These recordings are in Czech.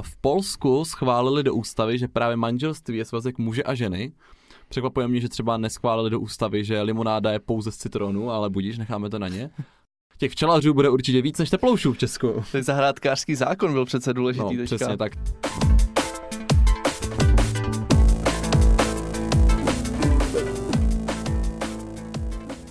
V Polsku schválili do ústavy, že právě manželství je svazek muže a ženy. Překvapuje mě, že třeba neschválili do ústavy, že limonáda je pouze z citronu, ale budíš, necháme to na ně. Těch včelařů bude určitě víc než teploušů v Česku. Ten zahrádkářský zákon byl přece důležitý no, teďka. přesně tak.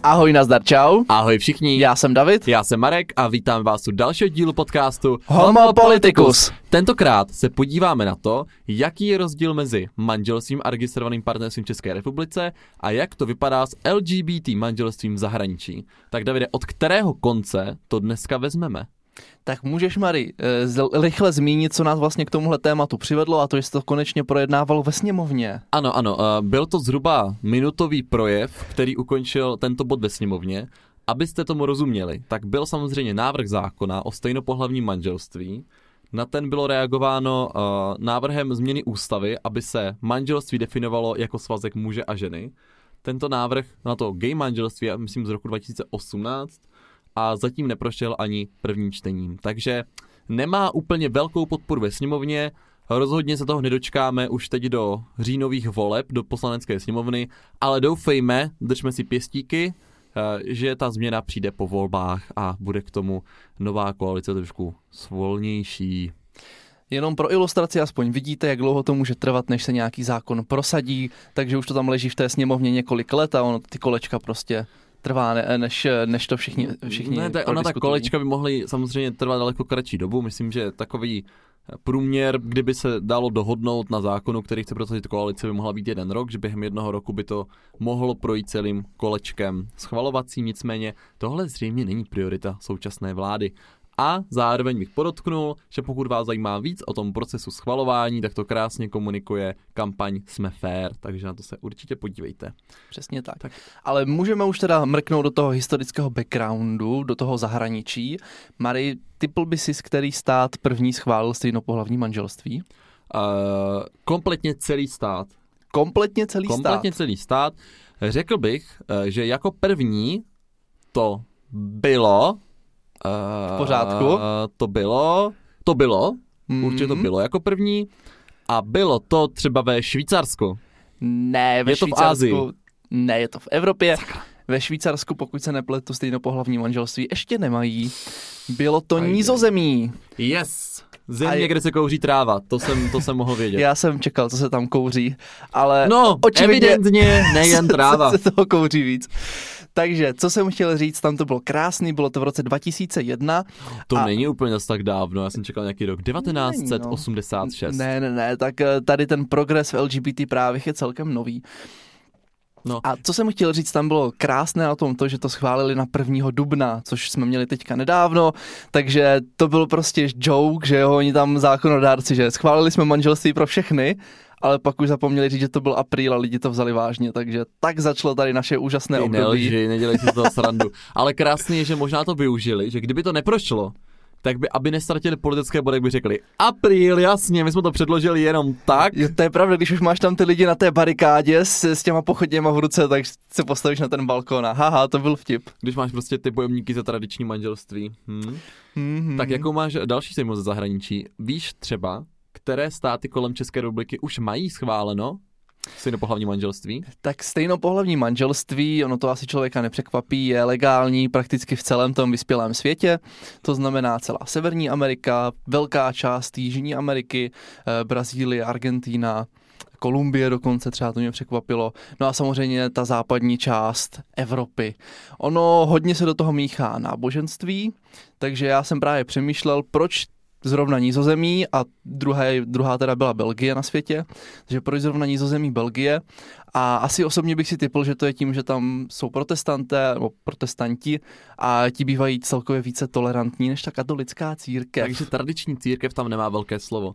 Ahoj, nazdar, čau. Ahoj všichni. Já jsem David. Já jsem Marek a vítám vás u dalšího dílu podcastu Homo Politicus. Tentokrát se podíváme na to, jaký je rozdíl mezi manželstvím a registrovaným partnerstvím v České republice a jak to vypadá s LGBT manželstvím v zahraničí. Tak Davide, od kterého konce to dneska vezmeme? Tak můžeš, Mari, eh, rychle zmínit, co nás vlastně k tomuhle tématu přivedlo a to, že se to konečně projednávalo ve sněmovně. Ano, ano, eh, byl to zhruba minutový projev, který ukončil tento bod ve sněmovně. Abyste tomu rozuměli, tak byl samozřejmě návrh zákona o stejnopohlavním manželství. Na ten bylo reagováno uh, návrhem změny ústavy, aby se manželství definovalo jako svazek muže a ženy. Tento návrh na to gay manželství, myslím z roku 2018, a zatím neprošel ani prvním čtením. Takže nemá úplně velkou podporu ve sněmovně, rozhodně se toho nedočkáme už teď do říjnových voleb do poslanecké sněmovny, ale doufejme, držme si pěstíky, eh, že ta změna přijde po volbách a bude k tomu nová koalice trošku svolnější. Jenom pro ilustraci aspoň vidíte, jak dlouho to může trvat, než se nějaký zákon prosadí, takže už to tam leží v té sněmovně několik let a ono ty kolečka prostě trvá, ne, než, než to všichni, všichni Ne, tak ona ta kolečka by mohly samozřejmě trvat daleko kratší dobu. Myslím, že takový průměr, kdyby se dalo dohodnout na zákonu, který chce prosadit koalice, by mohla být jeden rok, že během jednoho roku by to mohlo projít celým kolečkem schvalovacím, nicméně tohle zřejmě není priorita současné vlády. A zároveň bych podotknul, že pokud vás zajímá víc o tom procesu schvalování, tak to krásně komunikuje kampaň Jsme fair, takže na to se určitě podívejte. Přesně tak. tak. Ale můžeme už teda mrknout do toho historického backgroundu, do toho zahraničí. Mary, typl by si, z který stát první schválil stejnopohlavní manželství? Uh, kompletně celý stát. Kompletně celý kompletně stát? Kompletně celý stát. Řekl bych, eh, že jako první to bylo v pořádku. Uh, to bylo, to bylo, mm. určitě to bylo jako první. A bylo to třeba ve Švýcarsku. Ne, ve je Švýcarsku. to v Ázii. Ne, je to v Evropě. Sakra. Ve Švýcarsku, pokud se nepletu, stejnopohlavní manželství ještě nemají. Bylo to Ajde. nízozemí. Yes. Země, kde se kouří tráva, to jsem, to jsem mohl vědět. Já jsem čekal, co se tam kouří, ale No, očividně evidentně nejen tráva. se, se toho kouří víc. Takže, co jsem chtěl říct, tam to bylo krásný, bylo to v roce 2001. To a... není úplně zase tak dávno, já jsem čekal nějaký rok 1986. No. Ne, ne, ne, tak eh, tady ten progres v LGBT právech je celkem nový. No. A co jsem chtěl říct, tam bylo krásné na tom to, že to schválili na 1. dubna, což jsme měli teďka nedávno, takže to byl prostě joke, že jo, oni tam zákonodárci, že schválili jsme manželství pro všechny, ale pak už zapomněli říct, že to byl apríl a lidi to vzali vážně, takže tak začalo tady naše úžasné Ty období. Nelži, nedělej si z toho srandu. ale krásný je, že možná to využili, že kdyby to neprošlo, tak by, aby nestratili politické body, by řekli, apríl, jasně, my jsme to předložili jenom tak. Jo, to je pravda, když už máš tam ty lidi na té barikádě s, s těma pochodněma v ruce, tak se postavíš na ten balkon a haha, to byl vtip. Když máš prostě ty bojovníky za tradiční manželství. Hm? Mm-hmm. Tak jakou máš další zajímavost ze zahraničí? Víš třeba, které státy kolem České republiky už mají schváleno Stejnopohlavní manželství? Tak stejnopohlavní manželství, ono to asi člověka nepřekvapí, je legální prakticky v celém tom vyspělém světě. To znamená celá Severní Amerika, velká část Jižní Ameriky, eh, Brazílie, Argentína, Kolumbie dokonce, třeba to mě překvapilo. No a samozřejmě ta západní část Evropy. Ono hodně se do toho míchá náboženství, takže já jsem právě přemýšlel, proč zrovna Nízozemí a druhá, druhá teda byla Belgie na světě, takže proč zrovna Nízozemí Belgie a asi osobně bych si typl, že to je tím, že tam jsou protestanté nebo protestanti a ti bývají celkově více tolerantní než ta katolická církev. Takže tradiční církev tam nemá velké slovo.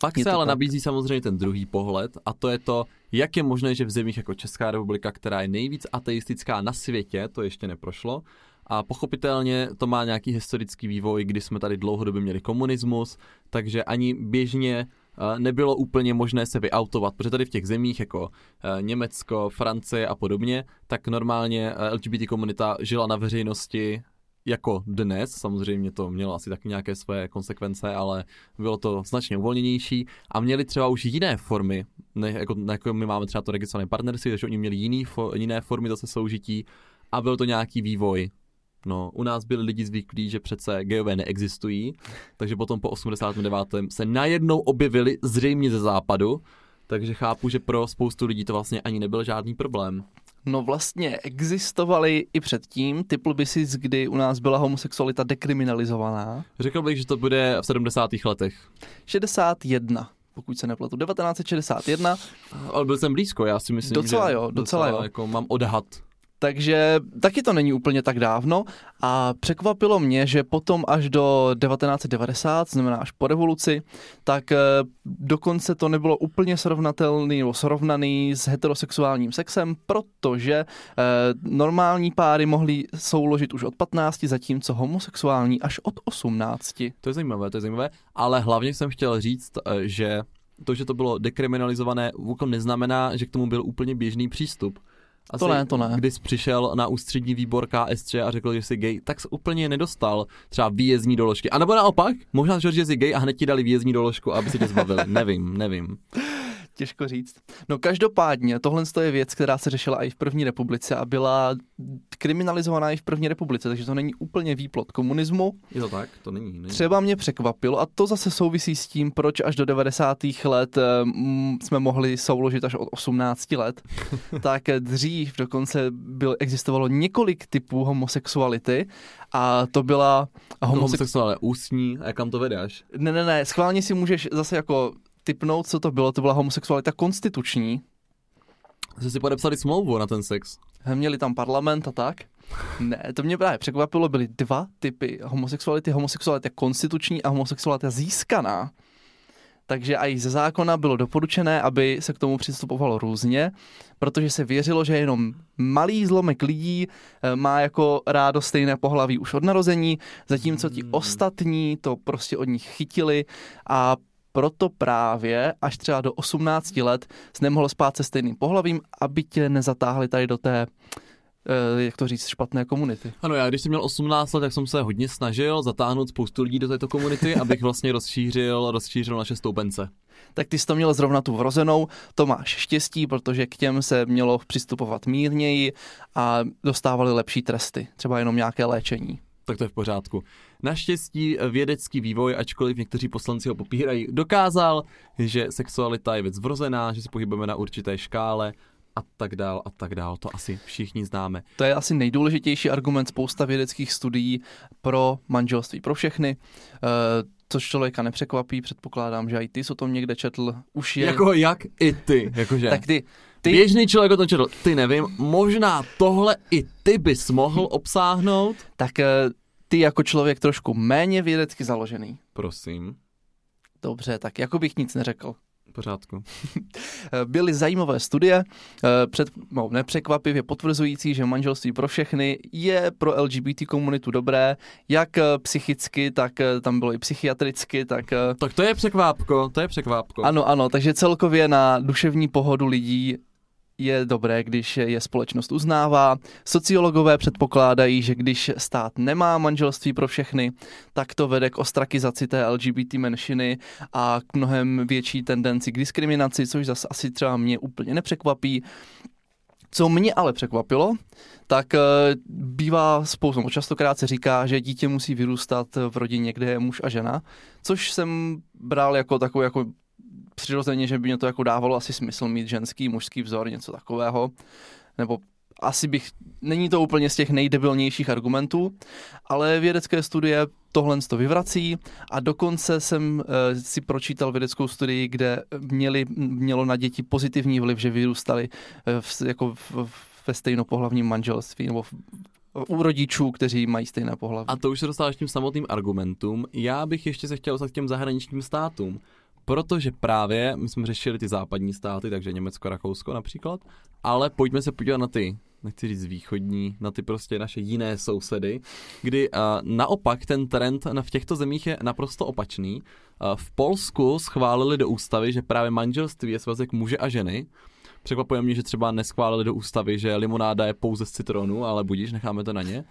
Pak je se ale tak. nabízí samozřejmě ten druhý pohled a to je to, jak je možné, že v zemích jako Česká republika, která je nejvíc ateistická na světě, to ještě neprošlo, a pochopitelně to má nějaký historický vývoj, kdy jsme tady dlouhodobě měli komunismus, takže ani běžně eh, nebylo úplně možné se vyautovat, protože tady v těch zemích jako eh, Německo, Francie a podobně, tak normálně eh, LGBT komunita žila na veřejnosti jako dnes, samozřejmě to mělo asi taky nějaké své konsekvence, ale bylo to značně uvolněnější. A měli třeba už jiné formy, ne, jako, jako my máme třeba to registrované partnerství, takže oni měli jiný, fo, jiné formy zase soužití. A byl to nějaký vývoj. No, u nás byli lidi zvyklí, že přece geové neexistují, takže potom po 89. se najednou objevili zřejmě ze západu, takže chápu, že pro spoustu lidí to vlastně ani nebyl žádný problém. No vlastně existovaly i předtím, typl by si, kdy u nás byla homosexualita dekriminalizovaná. Řekl bych, že to bude v 70. letech. 61 pokud se nepletu, 1961. Ale byl jsem blízko, já si myslím, docela že jo, docela, docela jo. Jako mám odhad. Takže taky to není úplně tak dávno a překvapilo mě, že potom až do 1990, znamená až po revoluci, tak eh, dokonce to nebylo úplně srovnatelný nebo srovnaný s heterosexuálním sexem, protože eh, normální páry mohly souložit už od 15, zatímco homosexuální až od 18. To je zajímavé, to je zajímavé, ale hlavně jsem chtěl říct, eh, že to, že to bylo dekriminalizované, neznamená, že k tomu byl úplně běžný přístup. Asi, to ne, to ne. Když přišel na ústřední výbor KSČ a řekl, že jsi gay, tak se úplně nedostal třeba výjezdní doložky. A nebo naopak, možná, že jsi gay a hned ti dali výjezdní doložku, aby si tě zbavili. nevím, nevím těžko říct. No každopádně, tohle je věc, která se řešila i v první republice a byla kriminalizovaná i v první republice, takže to není úplně výplot komunismu. Je to tak? To není. není. Třeba mě překvapilo a to zase souvisí s tím, proč až do 90. let mm, jsme mohli souložit až od 18 let. tak dřív dokonce byl, existovalo několik typů homosexuality a to byla homosex... homosexuálně ústní a kam to vedáš? Ne, ne, ne, schválně si můžeš zase jako typnout, co to bylo. To byla homosexualita konstituční. Jste si podepsali smlouvu na ten sex. Měli tam parlament a tak. Ne, to mě právě překvapilo, byly dva typy homosexuality. Homosexualita konstituční a homosexualita získaná. Takže i ze zákona bylo doporučené, aby se k tomu přistupovalo různě, protože se věřilo, že jenom malý zlomek lidí eh, má jako rádo stejné pohlaví už od narození, zatímco ti hmm. ostatní to prostě od nich chytili a proto právě až třeba do 18 let jsi nemohl spát se stejným pohlavím, aby tě nezatáhli tady do té eh, jak to říct, špatné komunity. Ano, já když jsem měl 18 let, tak jsem se hodně snažil zatáhnout spoustu lidí do této komunity, abych vlastně rozšířil, rozšířil naše stoupence. Tak ty jsi to měl zrovna tu vrozenou, to máš štěstí, protože k těm se mělo přistupovat mírněji a dostávali lepší tresty, třeba jenom nějaké léčení tak to je v pořádku. Naštěstí vědecký vývoj, ačkoliv někteří poslanci ho popírají, dokázal, že sexualita je věc vrozená, že se pohybujeme na určité škále a tak dál a tak dál. To asi všichni známe. To je asi nejdůležitější argument spousta vědeckých studií pro manželství pro všechny. Uh, což člověka nepřekvapí, předpokládám, že i ty jsi o tom někde četl. Už je... Jako jak i ty, jakože. tak ty, ty... Běžný člověk o tom četl, ty nevím, možná tohle i ty bys mohl obsáhnout. Tak eh, ty jako člověk trošku méně vědecky založený. Prosím. Dobře, tak jako bych nic neřekl. V pořádku. Byly zajímavé studie, eh, před, no, nepřekvapivě potvrzující, že manželství pro všechny je pro LGBT komunitu dobré, jak eh, psychicky, tak tam bylo i psychiatricky, tak... Tak to je překvápko, to je překvápko. Ano, ano, takže celkově na duševní pohodu lidí je dobré, když je společnost uznává. Sociologové předpokládají, že když stát nemá manželství pro všechny, tak to vede k ostrakizaci té LGBT menšiny a k mnohem větší tendenci k diskriminaci, což zase asi třeba mě úplně nepřekvapí. Co mě ale překvapilo, tak eh, bývá spoustu, častokrát se říká, že dítě musí vyrůstat v rodině, kde je muž a žena, což jsem bral jako takovou jako přirozeně, že by mě to jako dávalo asi smysl mít ženský, mužský vzor, něco takového. Nebo asi bych, není to úplně z těch nejdebilnějších argumentů, ale vědecké studie tohle to vyvrací a dokonce jsem uh, si pročítal vědeckou studii, kde měli, mělo na děti pozitivní vliv, že vyrůstali uh, v, jako v, ve stejnopohlavním manželství nebo v, u rodičů, kteří mají stejné pohlaví. A to už se dostáváš tím samotným argumentům. Já bych ještě se chtěl dostat k těm zahraničním státům. Protože právě my jsme řešili ty západní státy, takže Německo, Rakousko například, ale pojďme se podívat na ty, nechci říct východní, na ty prostě naše jiné sousedy, kdy uh, naopak ten trend v těchto zemích je naprosto opačný. Uh, v Polsku schválili do ústavy, že právě manželství je svazek muže a ženy, Překvapuje mě, že třeba neschválili do ústavy, že limonáda je pouze z citronu, ale budíš, necháme to na ně.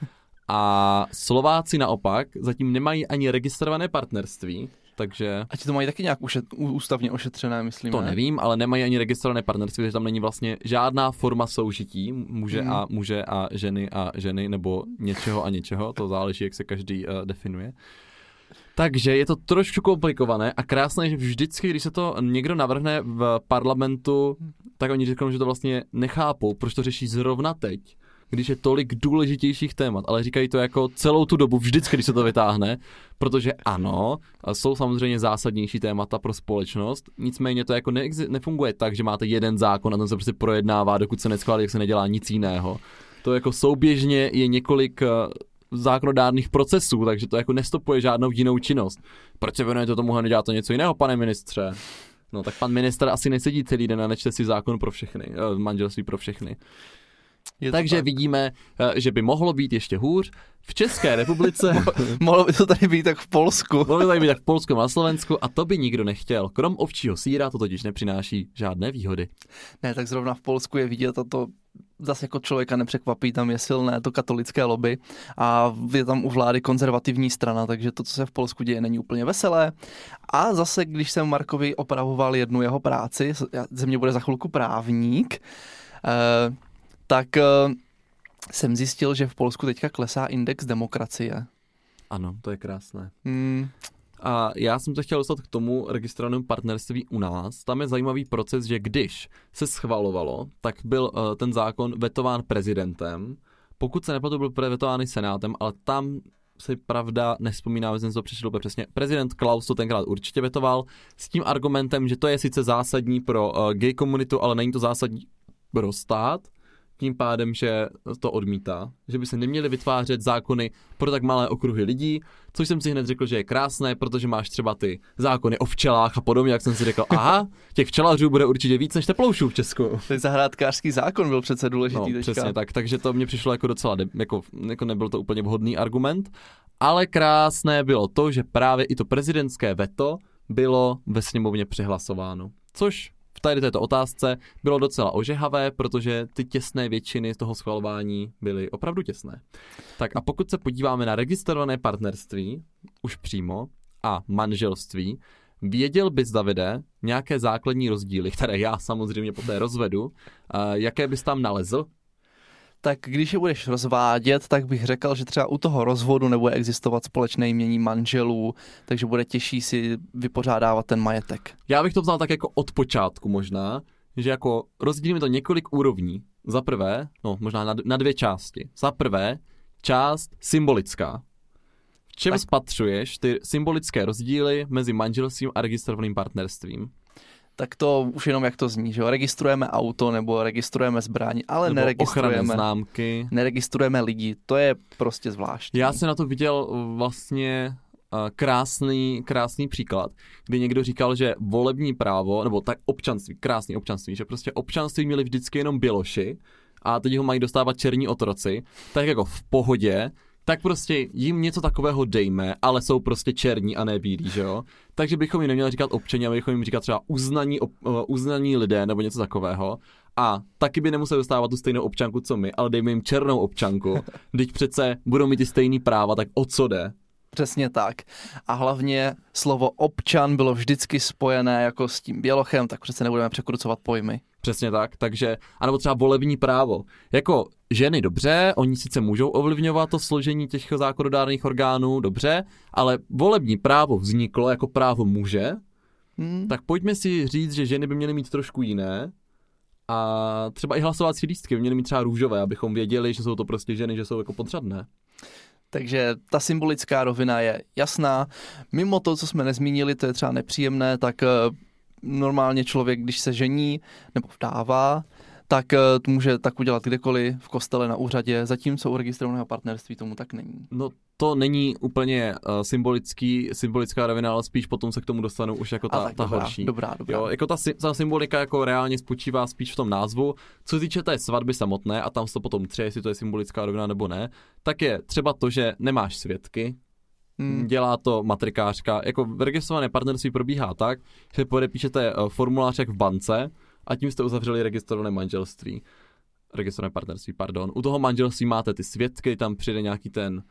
A Slováci naopak zatím nemají ani registrované partnerství, takže... A ti to mají taky nějak ušet, ústavně ošetřené, myslím. To ne? nevím, ale nemají ani registrované partnerství, že tam není vlastně žádná forma soužití muže, Mhm. a, muže a ženy a ženy, nebo něčeho a něčeho, to záleží, jak se každý uh, definuje. Takže je to trošku komplikované a krásné, že vždycky, když se to někdo navrhne v parlamentu, tak oni řeknou, že to vlastně nechápou, proč to řeší zrovna teď, když je tolik důležitějších témat, ale říkají to jako celou tu dobu, vždycky, když se to vytáhne, protože ano, jsou samozřejmě zásadnější témata pro společnost, nicméně to jako neexi- nefunguje tak, že máte jeden zákon a ten se prostě projednává, dokud se neschválí, jak se nedělá nic jiného. To jako souběžně je několik eh, zákonodárných procesů, takže to jako nestopuje žádnou jinou činnost. Proč se věnujete tomu a neděláte něco jiného, pane ministře? No tak pan minister asi nesedí celý den a nečte si zákon pro všechny, eh, manželství pro všechny. Je to Takže tak. vidíme, eh, že by mohlo být ještě hůř. V České republice, Mohlo by to tady být tak v Polsku. mohlo by tady být tak v Polsku a na Slovensku a to by nikdo nechtěl. Krom ovčího síra to totiž nepřináší žádné výhody. Ne, tak zrovna v Polsku je vidět a to zase jako člověka nepřekvapí, tam je silné to katolické lobby a je tam u vlády konzervativní strana, takže to, co se v Polsku děje, není úplně veselé. A zase, když jsem Markovi opravoval jednu jeho práci, ze mě bude za chvilku právník, eh, tak eh, jsem zjistil, že v Polsku teďka klesá index demokracie. Ano, to je krásné. Hmm, A já jsem se chtěl dostat k tomu registrovanému partnerství u nás. Tam je zajímavý proces, že když se schvalovalo, tak byl uh, ten zákon vetován prezidentem. Pokud se nepletu, byl vetován i senátem, ale tam si pravda nespomínám, že jsem to přečetl úplně přesně. Prezident Klaus to tenkrát určitě vetoval s tím argumentem, že to je sice zásadní pro uh, gay komunitu, ale není to zásadní pro stát. Tím pádem, že to odmítá, že by se neměly vytvářet zákony pro tak malé okruhy lidí, což jsem si hned řekl, že je krásné, protože máš třeba ty zákony o včelách a podobně, jak jsem si řekl, aha, těch včelařů bude určitě víc než teploušů v Česku. tak zahrádkářský zákon byl přece důležitý No, teďka. přesně tak, takže to mně přišlo jako docela, de- jako, jako nebyl to úplně vhodný argument, ale krásné bylo to, že právě i to prezidentské veto bylo ve sněmovně přehlasováno, což tady této otázce bylo docela ožehavé, protože ty těsné většiny z toho schvalování byly opravdu těsné. Tak a pokud se podíváme na registrované partnerství, už přímo, a manželství, Věděl bys, Davide, nějaké základní rozdíly, které já samozřejmě poté rozvedu, jaké bys tam nalezl? Tak když je budeš rozvádět, tak bych řekl, že třeba u toho rozvodu nebude existovat společné jmění manželů, takže bude těžší si vypořádávat ten majetek. Já bych to vzal tak jako od počátku možná, že jako rozdělíme to několik úrovní. Za prvé, no možná na, na dvě části. Za prvé, část symbolická. V čem Tak. spatřuješ ty symbolické rozdíly mezi manželstvím a registrovaným partnerstvím? Tak to už jenom jak to zní, že jo? Registrujeme auto nebo registrujeme zbraň, ale Nebo neregistrujeme, známky. neregistrujeme lidi. To je prostě zvláštní. Já jsem na to viděl uh, vlastně uh, krásný, krásný příklad, kdy někdo říkal, že volební právo, nebo tak občanství, krásný občanství, že prostě občanství měli vždycky jenom běloši a teď ho mají dostávat černí otroci, tak jako v pohodě, tak prostě jim něco takového dejme, ale jsou prostě černí a ne bílí, že jo? Takže bychom jim neměli říkat občani, ale bychom jim říkat třeba uznaní, ob, uh, uznaní lidé nebo něco takového. A taky by nemuseli dostávat tu stejnou občanku, co my, ale dejme jim černou občanku. Teď přece budou mít ty stejný práva, tak o co jde? Přesně tak. A hlavně slovo občan bylo vždycky spojené jako s tím bělochem, tak přece nebudeme překrucovat pojmy. Přesně tak, takže, anebo třeba volební právo. Jako ženy dobře, oni sice můžou ovlivňovat to složení těch zákonodárných orgánů, dobře, ale volební právo vzniklo jako právo muže, Hmm. tak pojďme si říct, že ženy by měly mít trošku jiné a třeba i hlasovací lístky by měly mít třeba růžové, abychom věděli, že jsou to prostě ženy, že jsou jako podřadné. Takže ta symbolická rovina je jasná. Mimo to, co jsme nezmínili, to je třeba nepříjemné, tak eh, normálně člověk, když se žení nebo vdává, tak eh, to může tak udělat kdekoliv, v kostele, na úřadě, zatímco u registrovaného partnerství tomu tak není. No to není úplně uh, symbolický, symbolická rovina, ale spíš potom se k tomu dostanu už jako A ta, tak ta dobrá, horší. dobrá, dobrá. Jo, jako ta, ta symbolika jako reálně spočívá spíš v tom názvu. Co se týče té svatby samotné, a tam se to potom tře, jestli to je symbolická rovina nebo ne, tak je třeba to, že nemáš svědky, Hmm. dělá to matrikářka. Jako registrované partnerství probíhá tak, že podepíšete eh, formulář jak v bance a tím jste uzavřeli registrované manželství. registrované partnerství, pardon. U toho manželství máte ty svědky, tam přijde nějaký ten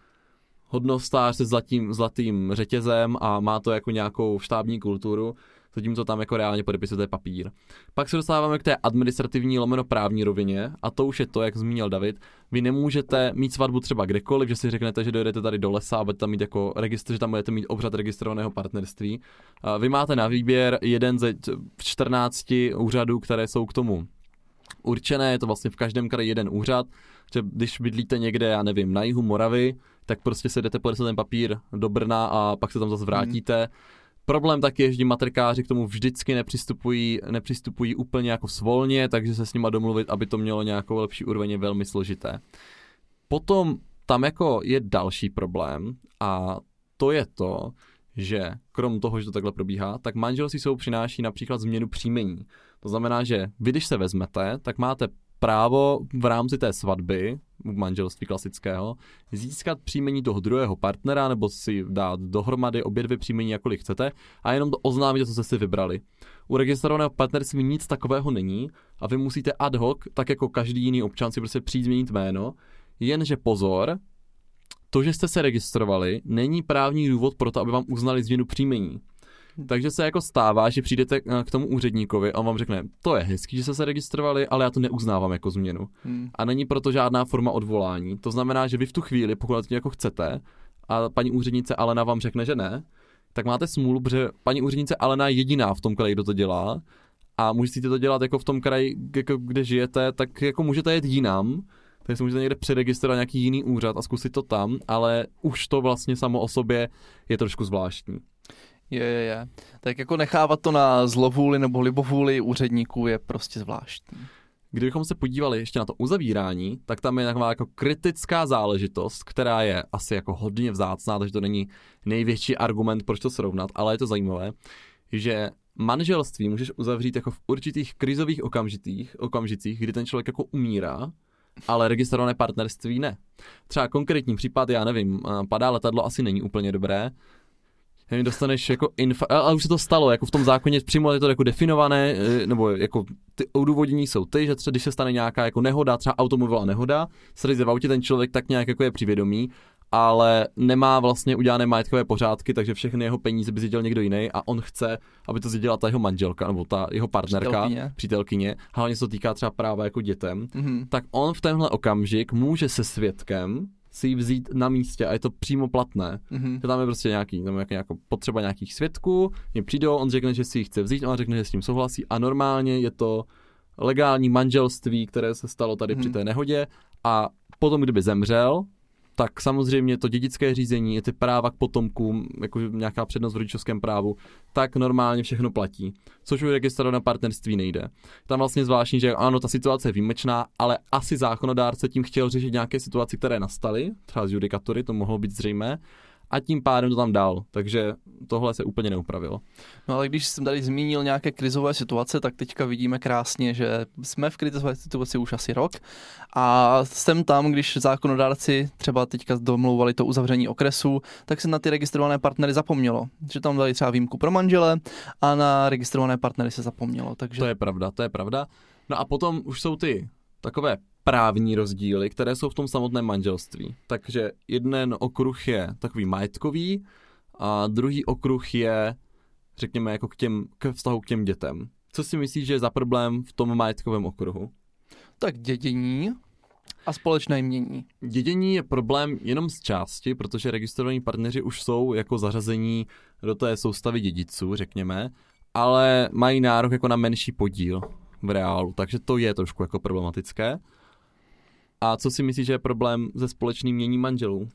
hodnostář se zlatým, zlatým řetězem a má to jako nějakou štábní kulturu, zatímco tam jako reálně podepisujete papír. Pak se dostáváme k té administrativní lomeno právní rovině a to už je to, jak zmínil David. Vy nemůžete mít svatbu třeba kdekoliv, že si řeknete, že dojedete tady do lesa a budete tam mít jako registr, že tam budete mít obřad registrovaného partnerství. Vy máte na výběr jeden ze 14 úřadů, které jsou k tomu určené, je to vlastně v každém kraji jeden úřad, že když bydlíte někde, já nevím, na jihu Moravy, tak prostě se jdete podepsat ten papír do Brna a pak se tam zase vrátíte. Hmm. Problém taky je, že matrikáři k tomu vždycky nepřistupují, nepřistupují úplně jako svolně, takže se s nima domluvit, aby to mělo nějakou lepší úroveň, je velmi složité. Potom tam jako je další problém a to je to, že krom toho, že to takhle probíhá, tak manželství jsou přináší například změnu příjmení. To znamená, že vy, když se vezmete, tak máte právo v rámci té svatby, manželství klasického, získat příjmení toho druhého partnera nebo si dát dohromady obě dvě příjmení, jakkoliv chcete, a jenom to oznámit, co jste si vybrali. U registrovaného partnerství nic takového není a vy musíte ad hoc, tak jako každý jiný občan, si prostě přijít změnit jméno, jenže pozor, to, že jste se registrovali, není právní důvod pro to, aby vám uznali změnu příjmení. Takže se jako stává, že přijdete eh, k tomu úředníkovi a on vám řekne, to je hezký, že jste se registrovali, ale já to neuznávám jako změnu. Hmm. A není proto žádná forma odvolání. To znamená, že vy v tu chvíli, pokud to jako chcete, a paní úřednice Alena vám řekne, že ne, tak máte smůlu, protože paní úřednice Alena je jediná v tom kraji, kdo to dělá a můžete to dělat jako v tom kraji, jako kde žijete, tak jako můžete jet jinam, tak si můžete někde přeregistrovat nějaký jiný úřad a zkusit to tam, ale už to vlastně samo o sobě je trošku zvláštní. Je, je, je. Tak jako nechávat to na zlovůli nebo libovůli úředníků je prostě zvláštní. Kdybychom se podívali ještě na to uzavírání, tak tam je taková jako kritická záležitost, která je asi jako hodně vzácná, takže to není největší argument, proč to srovnat, ale je to zajímavé, že manželství můžeš uzavřít jako v určitých krizových okamžitých, okamžicích, kdy ten člověk jako umírá, ale registrované partnerství ne. Třeba konkrétní případ, já nevím, padá letadlo asi není úplně dobré, nevím, dostaneš jako infa, ale už se to stalo, jako v tom zákoně přímo je to jako definované, e, nebo jako ty odůvodnění jsou ty, že třeba když se stane nějaká jako nehoda, třeba automobilová nehoda, srdce v autě ten člověk tak nějak jako je přivědomí, ale nemá vlastně udělané majetkové pořádky, takže všechny jeho peníze by zjedil někdo jiný a on chce, aby to zjedila ta jeho manželka nebo ta jeho partnerka, přítelkyně, přítelkyně. Hlavně se to týká třeba práva jako dětem, mm-hmm. tak on v tenhle okamžik může se svědkem si ji vzít na místě a je to přímo platné. Mm-hmm. Že tam je prostě nějaký, tam je nějaká potřeba nějakých svědků, mě přijdou, on řekne, že si ji chce vzít, on řekne, že s tím souhlasí a normálně je to legální manželství, které se stalo tady mm-hmm. při mhm. té nehodě a potom, kdyby zemřel, tak samozřejmě to dědické řízení, ty práva k potomkům, jako nějaká přednost v rodičovském právu, tak normálně všechno platí. Což u registrovaného partnerství nejde. Tam vlastně zvláštní, že ano, ta situace je výjimečná, ale asi zákonodárce tím chtěl řešit nějaké situace, které nastaly, třeba z judikatury, to mohlo být zřejmé, a tím pádem to tam dal. Takže tohle se úplně neupravilo. No ale když jsem tady zmínil nějaké krizové situace, tak teďka vidíme krásně, že jsme v krizové situaci už asi rok a jsem tam, když zákonodárci třeba teďka domlouvali to uzavření okresu, tak se na ty registrované partnery zapomnělo. Že tam dali třeba výjimku pro manžele a na registrované partnery se zapomnělo. Takže... To je pravda, to je pravda. No a potom už jsou ty takové právní rozdíly, které jsou v tom samotném manželství. Takže jeden okruh je takový majetkový a druhý okruh je, řekněme, jako k, těm, k vztahu k těm dětem. Co si myslíš, že je za problém v tom majetkovém okruhu? Tak dědění a společné jmění. Dědění je problém jenom z části, protože registrovaní partneři už jsou jako zařazení do té soustavy dědiců, řekněme, ale mají nárok jako na menší podíl v reálu, takže to je trošku jako problematické. A co si myslíš, že je problém se společným měním manželů?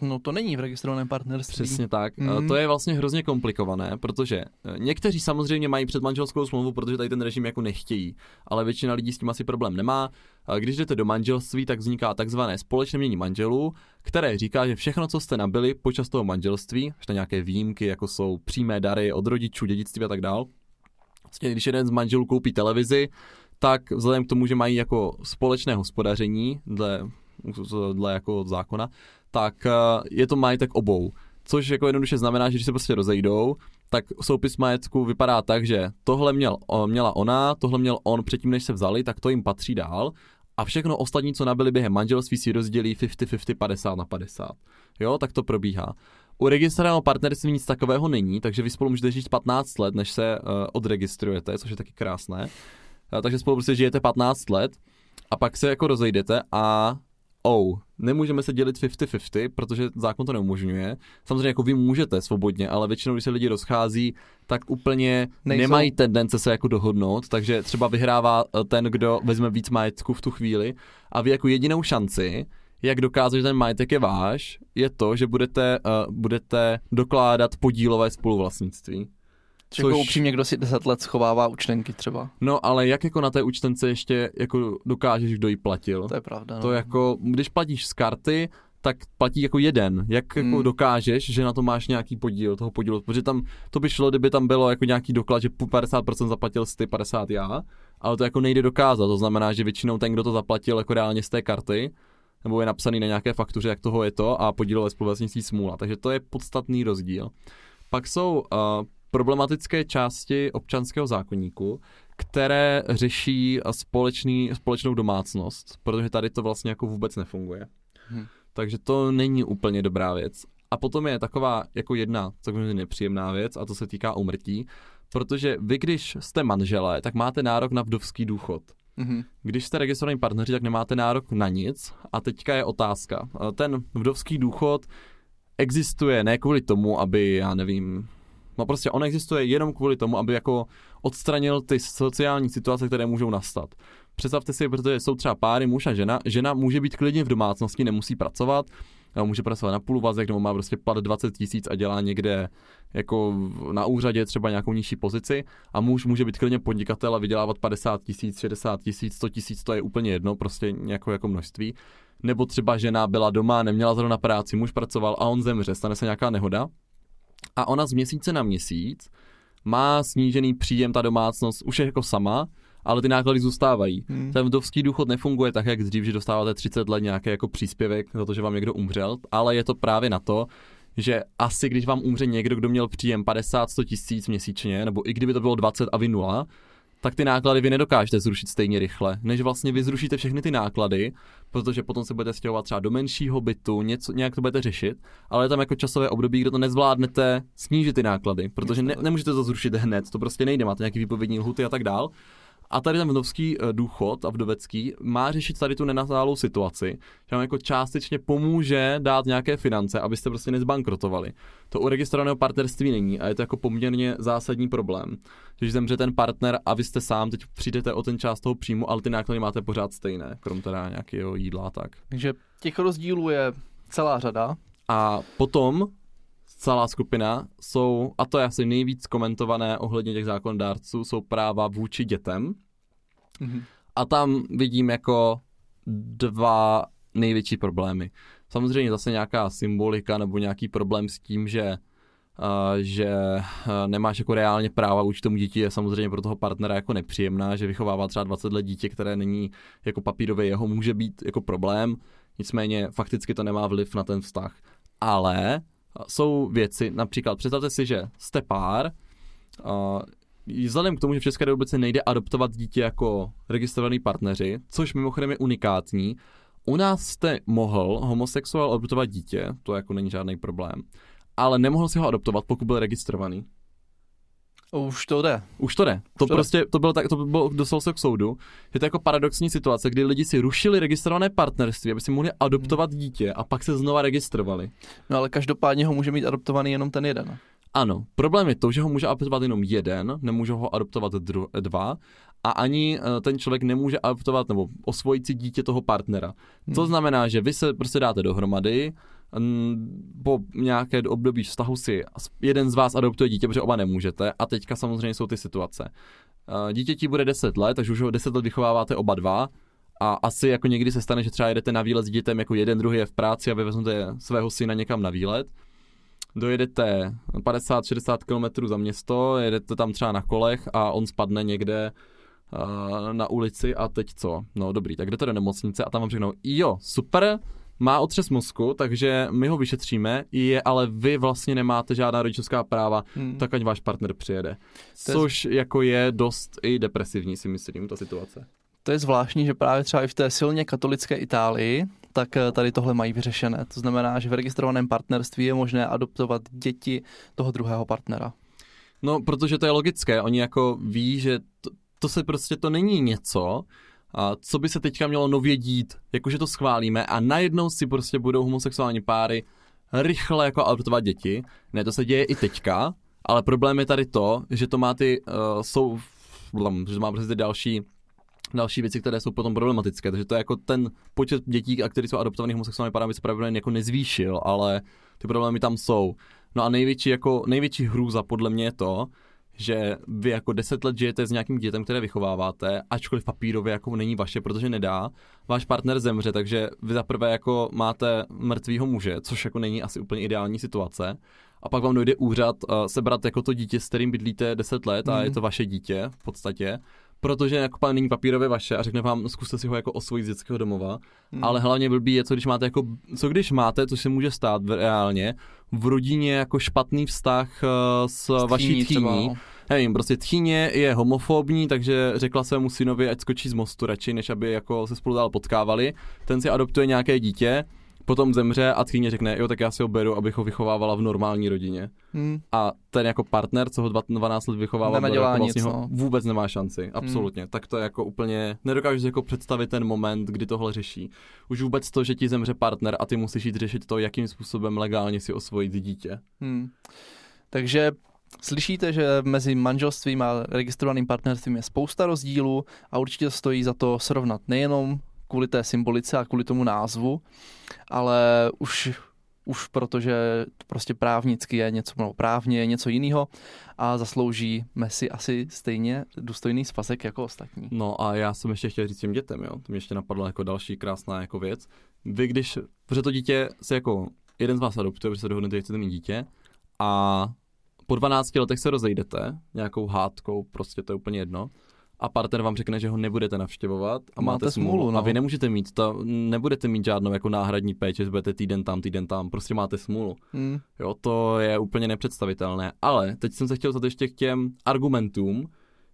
No to není v registrovaném partnerství. Přesně tak. Mm. To je vlastně hrozně komplikované, protože eh, někteří samozřejmě mají předmanželskou smlouvu, protože tady ten režim jako nechtějí, ale většina lidí s tím asi problém nemá. Když jdete do manželství, tak vzniká takzvané společné mění manželů, které říká, že všechno, co jste nabili počas toho manželství, ještě nějaké výjimky, jako jsou přímé dary od rodičů, dědictví a tak dál, vlastně, když jeden z manželů koupí televizi, tak vzhledem k tomu, že mají jako společné hospodaření dle, dle jako zákona, tak eh, je to majetek obou. Což jako jednoduše znamená, že když se prostě rozejdou, tak soupis majetku vypadá tak, že tohle měl, měla ona, tohle měl on předtím, než se vzali, tak to jim patří dál a všechno ostatní, co nabili během manželství, si rozdělí 50-50, 50 na 50. Jo, tak to probíhá. U registrovaného partnerství nic takového není, takže vy spolu můžete žít 15 let, než se uh, odregistrujete, což je taky krásné. Takže spolu prostě žijete 15 let a pak se jako rozejdete a oh, nemůžeme se dělit 50-50, protože zákon to neumožňuje. Samozřejmě jako vy můžete svobodně, ale většinou, když se lidi rozchází, tak úplně Nejsou. nemají tendence se jako dohodnout, takže třeba vyhrává eh, ten, kdo vezme víc majetku v tu chvíli a vy jako jedinou šanci, jak dokázat, že ten majetek je váš, je to, že budete, uh, budete dokládat podílové spoluvlastnictví. Což... Jako upřímně, kdo si 10 let schovává účtenky třeba. No, ale jak jako na té účtence ještě jako dokážeš, kdo ji platil? To je pravda. No. To jako, když platíš z karty, tak platí jako jeden. Jak jako hmm. dokážeš, že na to máš nějaký podíl toho podílu? Protože tam to by šlo, kdyby tam bylo jako nějaký doklad, že 50% zaplatil ty, 50 já, ale to jako nejde dokázat. To znamená, že většinou ten, kdo to zaplatil jako reálně z té karty, nebo je napsaný na nějaké faktuře, jak toho je to a podílové spoluvlastnictví smůla. Takže to je podstatný rozdíl. Pak jsou uh, problematické části občanského zákonníku, které řeší společný, společnou domácnost, protože tady to vlastně jako vůbec nefunguje. Hmm. Takže to není úplně dobrá věc. A potom je taková jako jedna taková nepříjemná věc a to se týká umrtí, protože vy, když jste manželé, tak máte nárok na vdovský důchod. Mm-hmm. Když jste registrovaní partneři, tak nemáte nárok na nic. A teďka je otázka. Ten vdovský důchod existuje ne kvůli tomu, aby, já nevím, no prostě on existuje jenom kvůli tomu, aby jako odstranil ty sociální situace, které můžou nastat. Představte si, protože jsou třeba páry, muž a žena. Žena může být klidně v domácnosti, nemusí pracovat, může pracovat na půl vazek, nebo má prostě plat 20 tisíc a dělá někde jako na úřadě třeba nějakou nižší pozici a muž může být klidně podnikatel a vydělávat 50 tisíc, 60 tisíc, 100 tisíc, to je úplně jedno, prostě nějakou jako množství. Nebo třeba žena byla doma, neměla zrovna práci, muž pracoval a on zemře, stane se nějaká nehoda a ona z měsíce na měsíc má snížený příjem ta domácnost už je jako sama, ale ty náklady zůstávají. Hmm. Ten vdovský důchod nefunguje tak, jak dřív, že dostáváte 30 let nějaký jako příspěvek za to, že vám někdo umřel, ale je to právě na to, že asi když vám umře někdo, kdo měl příjem 50-100 tisíc měsíčně, nebo i kdyby to bylo 20 a vy nula, tak ty náklady vy nedokážete zrušit stejně rychle, než vlastně vy zrušíte všechny ty náklady, protože potom se budete stěhovat třeba do menšího bytu, něco, nějak to budete řešit, ale je tam jako časové období, kde to nezvládnete snížit ty náklady, protože ne, nemůžete to zrušit hned, to prostě nejde, máte nějaký výpovědní lhuty a tak dál. A tady ten vdovský eh, důchod a vdovecký má řešit tady tu nenastálou situaci, že vám jako částečně pomůže dát nějaké finance, abyste prostě nezbankrotovali. To u registrovaného partnerství není a je to jako poměrně zásadní problém. Když zemře ten partner a vy jste sám, teď přijdete o ten část toho příjmu, ale ty náklady máte pořád stejné, krom teda nějakého jídla a tak. Takže těch rozdílů je celá řada. A potom celá skupina jsou, a to je asi nejvíc komentované ohledně těch zákonodárců, jsou práva vůči dětem. Mm-hmm. A tam vidím jako dva největší problémy. Samozřejmě zase nějaká symbolika nebo nějaký problém s tím, že Uh, že uh, nemáš jako reálně práva vůči tomu dítě je samozřejmě pro toho partnera jako nepříjemná, že vychovává třeba 20 let dítě, které není jako papírové jeho, může být jako problém, nicméně fakticky to nemá vliv na ten vztah. Ale jsou věci, například představte si, že jste pár, uh, vzhledem k tomu, že v České republice nejde adoptovat dítě jako registrovaný partneři, což mimochodem je unikátní, u nás jste mohl homosexuál adoptovat dítě, to jako není žádný problém, ale nemohl si ho adoptovat, pokud byl registrovaný. Už to jde. Už to jde. To Už to prostě, jde. to bylo tak, to bylo, dostal se k soudu, že to je jako paradoxní situace, kdy lidi si rušili registrované partnerství, aby si mohli adoptovat hmm. dítě a pak se znova registrovali. No ale každopádně ho může mít adoptovaný jenom ten jeden. Ano, problém je to, že ho může adoptovat jenom jeden, nemůže ho adoptovat dru- dva a ani uh, ten člověk nemůže adoptovat nebo osvojit si dítě toho partnera. Hmm. To znamená, že vy se prostě dáte dohromady, po nějaké období vztahu si jeden z vás adoptuje dítě, protože oba nemůžete a teďka samozřejmě jsou ty situace. Dítě ti bude 10 let, takže už ho 10 let vychováváte oba dva a asi jako někdy se stane, že třeba jedete na výlet s dítětem jako jeden, druhý je v práci a vy vezmete svého syna někam na výlet. Dojedete 50-60 km za město, jedete tam třeba na kolech a on spadne někde na ulici a teď co? No dobrý, tak jdete do nemocnice a tam vám řeknou, jo, super, má otřes mozku, takže my ho vyšetříme, je, ale vy vlastně nemáte žádná rodičovská práva, hmm. tak ať váš partner přijede. Což je... jako je dost i depresivní, si myslím, ta situace. To je zvláštní, že právě třeba i v té silně katolické Itálii, tak eh, tady tohle mají vyřešené. To znamená, že v registrovaném partnerství je možné adoptovat děti toho druhého partnera. No, protože to je logické. Oni jako ví, že to, to se prostě, to není něco, a co by se teďka mělo nově dít, jakože to schválíme a najednou si prostě budou homosexuální páry rychle jako adoptovat děti. Ne, to se děje i teďka, ale problém je tady to, že to má ty, uh, jsou, že to má prostě další další věci, které jsou potom problematické. Takže to je jako ten počet dětí, a který jsou adoptovaných homosexuální páry, by se pravděpodobně jako nezvýšil, ale ty problémy tam jsou. No a největší, jako, největší hrůza podle mě je to, že vy jako deset let žijete s nějakým dětem, které vychováváte, ačkoliv papírově jako není vaše, protože nedá, váš partner zemře, takže vy zaprvé jako máte mrtvýho muže, což jako není asi úplně ideální situace, a pak vám dojde úřad uh, sebrat jako to dítě, s kterým bydlíte 10 let a mm. je to vaše dítě v podstatě protože jako není papírově vaše a řekne vám, zkuste si ho jako osvojit z dětského domova, hmm. ale hlavně blbý je, co když máte jako, co když máte, co se může stát reálně, v rodině jako špatný vztah uh, s Tchýní vaší tchýní, no. nevím, prostě tchýně je homofobní, takže řekla svému synovi, ať skočí z mostu radši, než aby jako se spolu dál potkávali, ten si adoptuje nějaké dítě, potom zemře a tchýně řekne, jo, tak já si ho beru, abych ho vychovávala v normální rodině. Hmm. A ten jako partner, co ho 12 let vychovává, jako vlastně nic, no. vůbec nemá šanci, hmm. absolutně. Hmm. Tak to je jako úplně, nedokážu si jako představit ten moment, kdy tohle řeší. Už vůbec to, že ti zemře partner a ty musíš jít řešit to, jakým způsobem legálně si osvojit dítě. Hmm. Takže Slyšíte, že mezi manželstvím a registrovaným partnerstvím je spousta rozdílů a určitě stojí za to srovnat nejenom kvůli té symbolice a kvůli tomu názvu, ale už už protože to prostě právnicky je něco, no, právně je něco jiného a zaslouží Messi asi stejně důstojný svazek jako ostatní. No a já jsem ještě chtěl říct těm dětem, jo, to mě ještě napadlo jako další krásná jako věc. Vy když, protože to dítě se jako, jeden z vás adoptuje, protože se dohodnete, že chcete mít dítě a po 12 letech se rozejdete nějakou hádkou, prostě to je úplně jedno a partner vám řekne, že ho nebudete navštěvovat a máte, máte smůlu. smůlu no. A vy nemůžete mít, to, nebudete mít žádnou jako náhradní péči, že budete týden tam, týden tam, prostě máte smůlu. Hmm. Jo, to je úplně nepředstavitelné. Ale teď jsem se chtěl zase ještě k těm argumentům,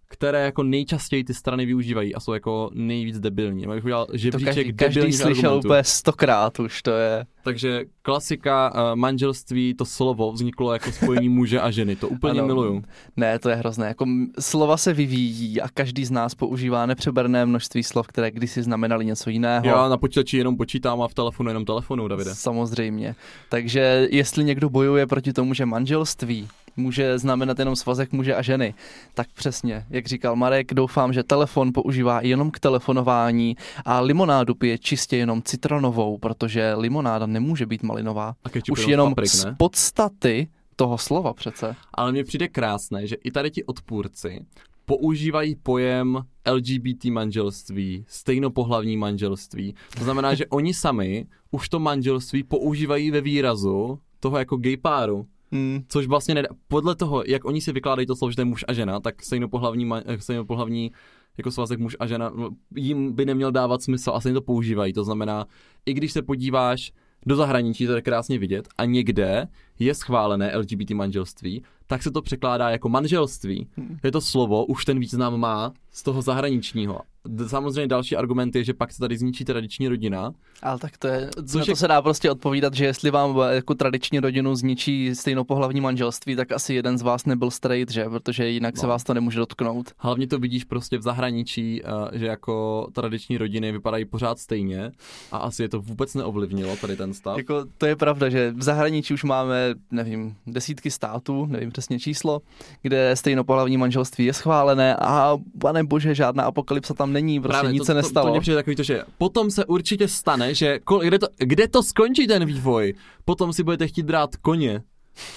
které jako nejčastěji ty strany využívají a jsou jako nejvíc debilní. Abych udělal žebříček to každý, každý slyšel argumentů. úplně stokrát už, to je. Takže klasika uh, manželství, to slovo vzniklo jako spojení muže a ženy, to úplně ano. miluju. Ne, to je hrozné, jako slova se vyvíjí a každý z nás používá nepřeberné množství slov, které kdysi znamenaly něco jiného. Já na počítači jenom počítám a v telefonu jenom telefonu, Davide. Samozřejmě. Takže jestli někdo bojuje proti tomu, že manželství může znamenat jenom svazek muže a ženy. Tak přesně, jak říkal Marek, doufám, že telefon používá jenom k telefonování a limonádu pije čistě jenom citronovou, protože limonáda nemůže být malinová. A Už jenom paprik, z podstaty toho slova přece. Ale mně přijde krásné, že i tady ti odpůrci používají pojem LGBT manželství, stejnopohlavní manželství. To znamená, že oni sami už to manželství používají ve výrazu toho jako gay páru. Hmm. Což vlastně nedá, podle toho, jak oni si vykládají to slovo, že to je muž a žena, tak stejnopohlavní, eh, stejnopohlavní jako svazek muž a žena jim by neměl dávat smysl a to používají. To znamená, i když se podíváš do zahraničí, to je krásně vidět, a někde je schválené LGBT manželství, tak se to překládá jako manželství. Hmm. Je to slovo, už ten význam má z toho zahraničního. Samozřejmě další argument je, že pak se tady zničí tradiční rodina. Ale tak to je, Což to je... se dá prostě odpovídat, že jestli vám jako tradiční rodinu zničí stejnopohlavní manželství, tak asi jeden z vás nebyl straight, že? Protože jinak no. se vás to nemůže dotknout. Hlavně to vidíš prostě v zahraničí, eh, že jako tradiční rodiny vypadají pořád stejně a asi je to vůbec neovlivnilo tady ten stav. Jako, to je pravda, že v zahraničí už máme, nevím, desítky států, nevím přesně číslo, kde stejnopohlavní manželství je schválené a pane bože, žádná apokalypsa tam není, prostě Právě, nic to, se nestalo. To, to přijde takový to, že potom se určitě stane, že kol, kde, to, kde to skončí ten vývoj? Potom si budete chtít brát koně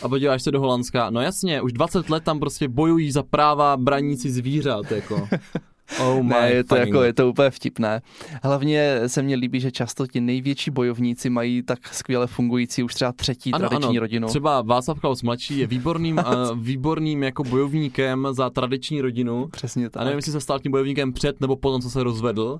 a podíváš se do Holandska. No jasně, už 20 let tam prostě bojují za práva braníci zvířat, jako. Oh my ne, je to, jako, je to úplně vtipné. Hlavně se mně líbí, že často ti největší bojovníci mají tak skvěle fungující už třeba třetí ano, tradiční ano. rodinu. Třeba Václav Klaus mladší je výborným, uh, výborným jako bojovníkem za tradiční rodinu. Přesně tak. A nevím, jestli se stal tím bojovníkem před nebo potom, co se rozvedl.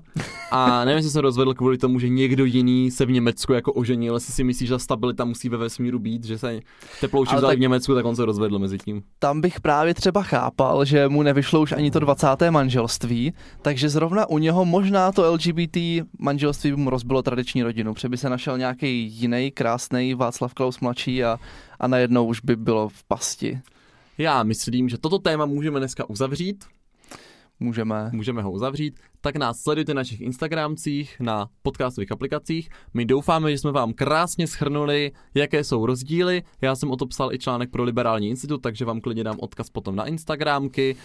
A nevím, jestli se rozvedl kvůli tomu, že někdo jiný se v Německu jako oženil. Jestli si myslíš, že stabilita musí ve vesmíru být, že se teplouši vzali tak... v Německu, tak on se rozvedl mezi tím. Tam bych právě třeba chápal, že mu nevyšlo už ani to 20. manželství manželství, takže zrovna u něho možná to LGBT manželství by mu rozbilo tradiční rodinu, protože by se našel nějaký jiný krásný Václav Klaus mladší a, a najednou už by bylo v pasti. Já myslím, že toto téma můžeme dneska uzavřít. Můžeme. Můžeme ho uzavřít. Tak nás sledujte na našich Instagramcích, na podcastových aplikacích. My doufáme, že jsme vám krásně schrnuli, jaké jsou rozdíly. Já jsem o to psal i článek pro Liberální institut, takže vám klidně dám odkaz potom na Instagramky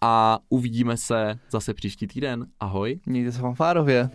a uvidíme se zase příští týden. Ahoj. Mějte se fanfárově.